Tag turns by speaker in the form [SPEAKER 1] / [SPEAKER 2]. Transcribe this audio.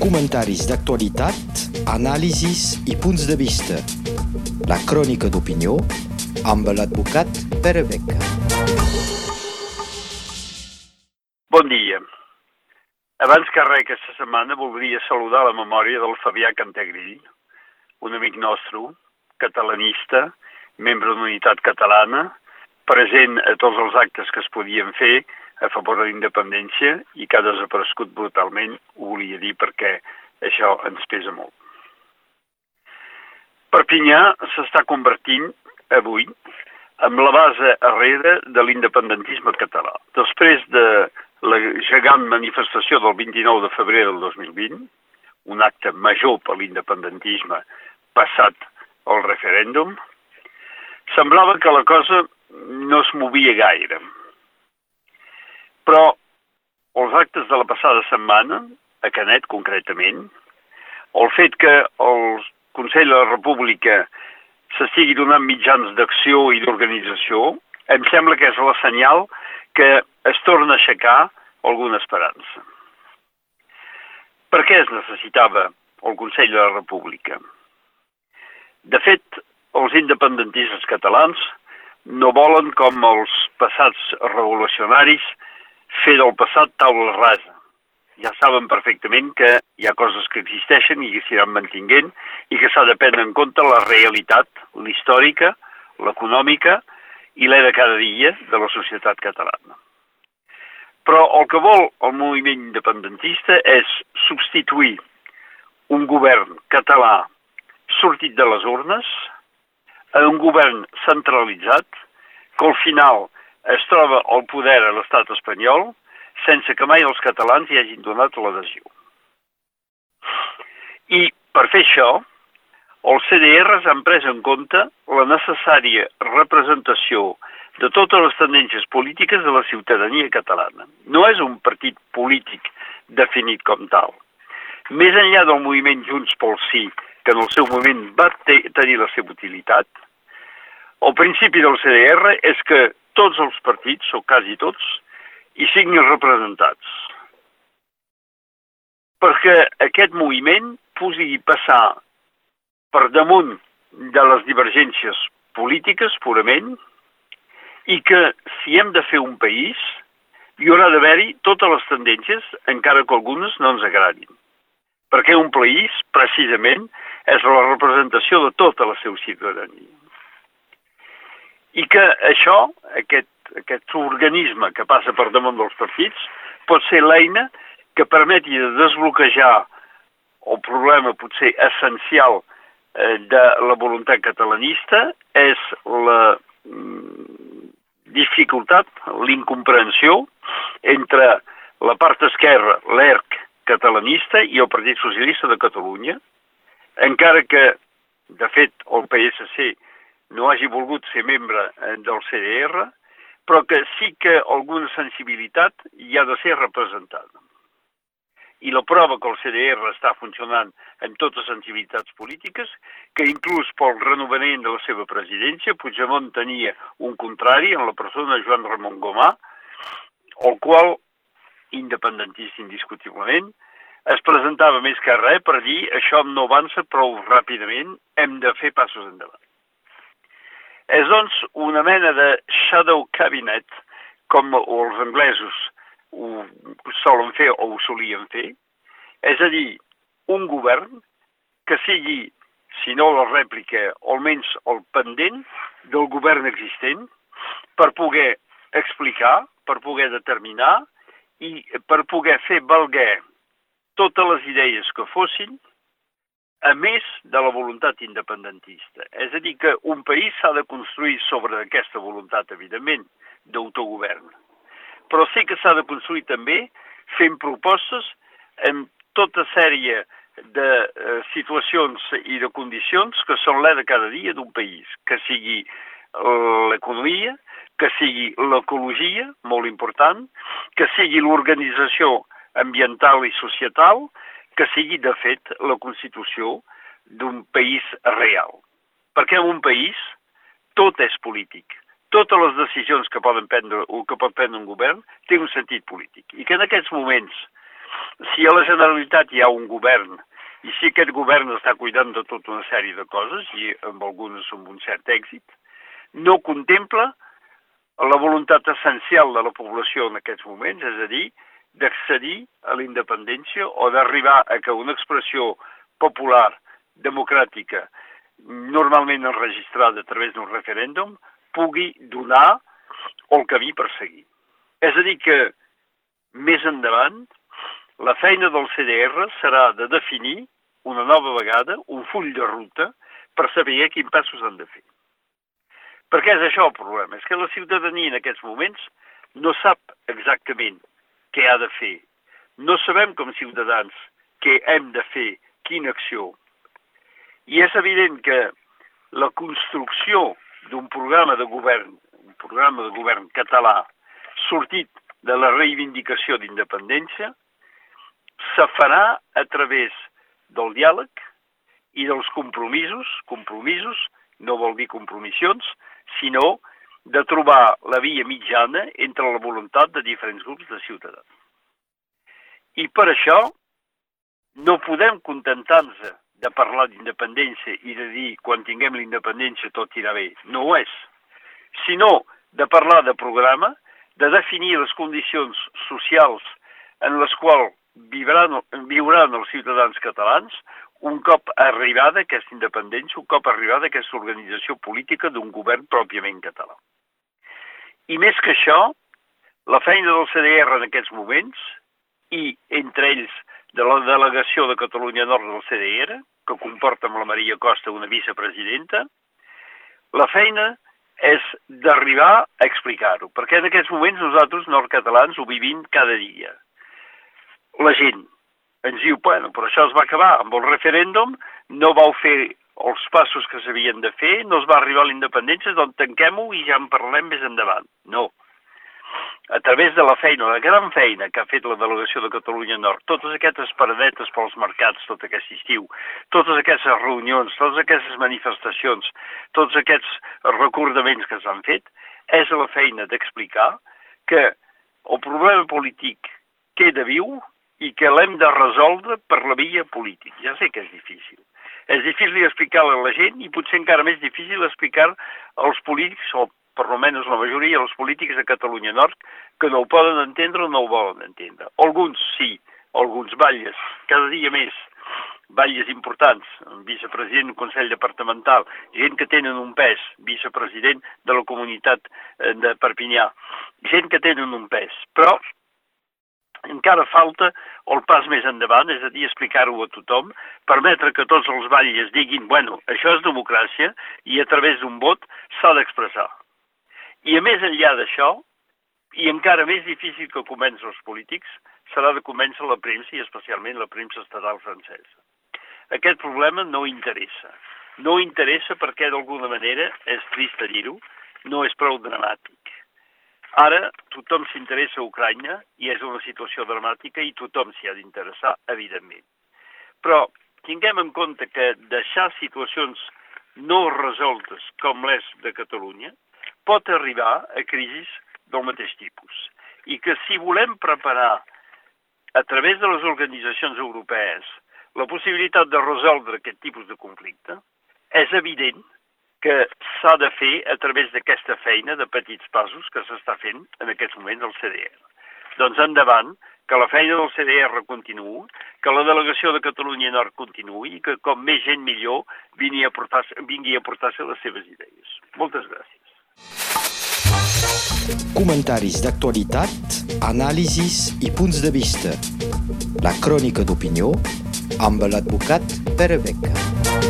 [SPEAKER 1] Comentaris d'actualitat, anàlisis i punts de vista. La crònica d'opinió amb l'advocat Pere Beca.
[SPEAKER 2] Bon dia. Abans que res aquesta setmana voldria saludar la memòria del Fabià Cantegrill, un amic nostre, catalanista, membre d'Unitat Catalana, present a tots els actes que es podien fer a favor de la independència i que ha desaparegut brutalment, ho volia dir perquè això ens pesa molt. Perpinyà s'està convertint avui en la base arrere de l'independentisme català. Després de la gegant manifestació del 29 de febrer del 2020, un acte major per l'independentisme passat el referèndum, semblava que la cosa no es movia gaire. Però els actes de la passada setmana, a Canet concretament, el fet que el Consell de la República s'estigui donant mitjans d'acció i d'organització, em sembla que és la senyal que es torna a aixecar alguna esperança. Per què es necessitava el Consell de la República? De fet, els independentistes catalans no volen, com els passats revolucionaris, fer del passat taula rasa. Ja saben perfectament que hi ha coses que existeixen i que s'iran mantinguent i que s'ha de prendre en compte la realitat, l'històrica, l'econòmica i la de cada dia de la societat catalana. Però el que vol el moviment independentista és substituir un govern català sortit de les urnes a un govern centralitzat que al final es troba al poder a l'estat espanyol sense que mai els catalans hi hagin donat l'adhesió. I per fer això, els CDRs han pres en compte la necessària representació de totes les tendències polítiques de la ciutadania catalana. No és un partit polític definit com tal. Més enllà del moviment Junts pel Sí, que en el seu moment va tenir la seva utilitat, el principi del CDR és que tots els partits, o quasi tots, hi siguin representats. Perquè aquest moviment pugui passar per damunt de les divergències polítiques purament i que si hem de fer un país hi haurà d'haver-hi totes les tendències, encara que algunes no ens agradin. Perquè un país, precisament, és la representació de tota la seva ciutadania i que això, aquest, aquest organisme que passa per damunt dels partits, pot ser l'eina que permeti de desbloquejar el problema potser essencial eh, de la voluntat catalanista és la mm, dificultat, l'incomprensió entre la part esquerra, l'ERC catalanista i el Partit Socialista de Catalunya, encara que, de fet, el PSC no hagi volgut ser membre eh, del CDR, però que sí que alguna sensibilitat hi ha de ser representada. I la prova que el CDR està funcionant en totes les sensibilitats polítiques, que inclús pel renovament de la seva presidència, Puigdemont tenia un contrari en la persona de Joan Ramon Gomà, el qual, independentista indiscutiblement, es presentava més que res per dir això no avança prou ràpidament, hem de fer passos endavant. És, doncs, una mena de shadow cabinet, com els anglesos ho solen fer o ho solien fer, és a dir, un govern que sigui, si no la rèplica, almenys el pendent del govern existent, per poder explicar, per poder determinar i per poder fer valguer totes les idees que fossin a més de la voluntat independentista. És a dir, que un país s'ha de construir sobre aquesta voluntat, evidentment, d'autogovern. Però sí que s'ha de construir també fent propostes en tota sèrie de eh, situacions i de condicions que són l'è de cada dia d'un país, que sigui l'economia, que sigui l'ecologia, molt important, que sigui l'organització ambiental i societal, que sigui, de fet, la Constitució d'un país real. Perquè en un país tot és polític. Totes les decisions que, poden prendre, o que pot prendre un govern té un sentit polític. I que en aquests moments si a la Generalitat hi ha un govern i si aquest govern està cuidant de tota una sèrie de coses, i amb algunes amb un cert èxit, no contempla la voluntat essencial de la població en aquests moments, és a dir, d'accedir a la independència o d'arribar a que una expressió popular, democràtica, normalment enregistrada a través d'un referèndum, pugui donar el camí per seguir. És a dir que, més endavant, la feina del CDR serà de definir una nova vegada un full de ruta per saber quins passos han de fer. Perquè és això el problema, és que la ciutadania en aquests moments no sap exactament què ha de fer. No sabem com ciutadans què hem de fer, quina acció. I és evident que la construcció d'un programa de govern, un programa de govern català, sortit de la reivindicació d'independència, se farà a través del diàleg i dels compromisos, compromisos no vol dir compromissions, sinó de trobar la via mitjana entre la voluntat de diferents grups de ciutadans. I per això no podem contentar-nos de parlar d'independència i de dir quan tinguem la independència tot irà bé. No ho és. Sinó de parlar de programa, de definir les condicions socials en les quals viuran, viuran els ciutadans catalans un cop arribada aquesta independència, un cop arribada aquesta organització política d'un govern pròpiament català. I més que això, la feina del CDR en aquests moments, i entre ells de la delegació de Catalunya Nord del CDR, que comporta amb la Maria Costa una vicepresidenta, la feina és d'arribar a explicar-ho, perquè en aquests moments nosaltres, nord-catalans, ho vivim cada dia. La gent ens diu, bueno, però això es va acabar amb el referèndum, no vau fer els passos que s'havien de fer, no es va arribar a la independència, doncs tanquem-ho i ja en parlem més endavant. No. A través de la feina, la gran feina que ha fet la delegació de Catalunya Nord, totes aquestes paradetes pels mercats tot aquest estiu, totes aquestes reunions, totes aquestes manifestacions, tots aquests recordaments que s'han fet, és la feina d'explicar que el problema polític queda viu i que l'hem de resoldre per la via política. Ja sé que és difícil. És difícil explicar a la gent i potser encara més difícil explicar als polítics, o per almenys la majoria dels polítics de Catalunya Nord, que no ho poden entendre o no ho volen entendre. Alguns sí, alguns balles, cada dia més, balles importants, vicepresident del Consell Departamental, gent que tenen un pes, vicepresident de la comunitat eh, de Perpinyà, gent que tenen un pes, però encara falta el pas més endavant, és a dir, explicar-ho a tothom, permetre que tots els batlles diguin, bueno, això és democràcia i a través d'un vot s'ha d'expressar. I a més enllà d'això, i encara més difícil que comencen els polítics, serà de començar la premsa i especialment la premsa estatal francesa. Aquest problema no interessa. No interessa perquè d'alguna manera, és trist dir-ho, no és prou dramàtic Ara tothom s'interessa a Ucrània i és una situació dramàtica i tothom s'hi ha d'interessar, evidentment. Però tinguem en compte que deixar situacions no resoltes com l'és de Catalunya pot arribar a crisis del mateix tipus. I que si volem preparar a través de les organitzacions europees la possibilitat de resoldre aquest tipus de conflicte, és evident que s'ha de fer a través d'aquesta feina de petits passos que s'està fent en aquests moments al CDR. Doncs endavant, que la feina del CDR continuï, que la delegació de Catalunya Nord continuï i que com més gent millor vingui a portar-se a portar les seves idees. Moltes gràcies.
[SPEAKER 1] Comentaris d'actualitat, anàlisis i punts de vista. La crònica d'opinió amb l'advocat Pere Beca.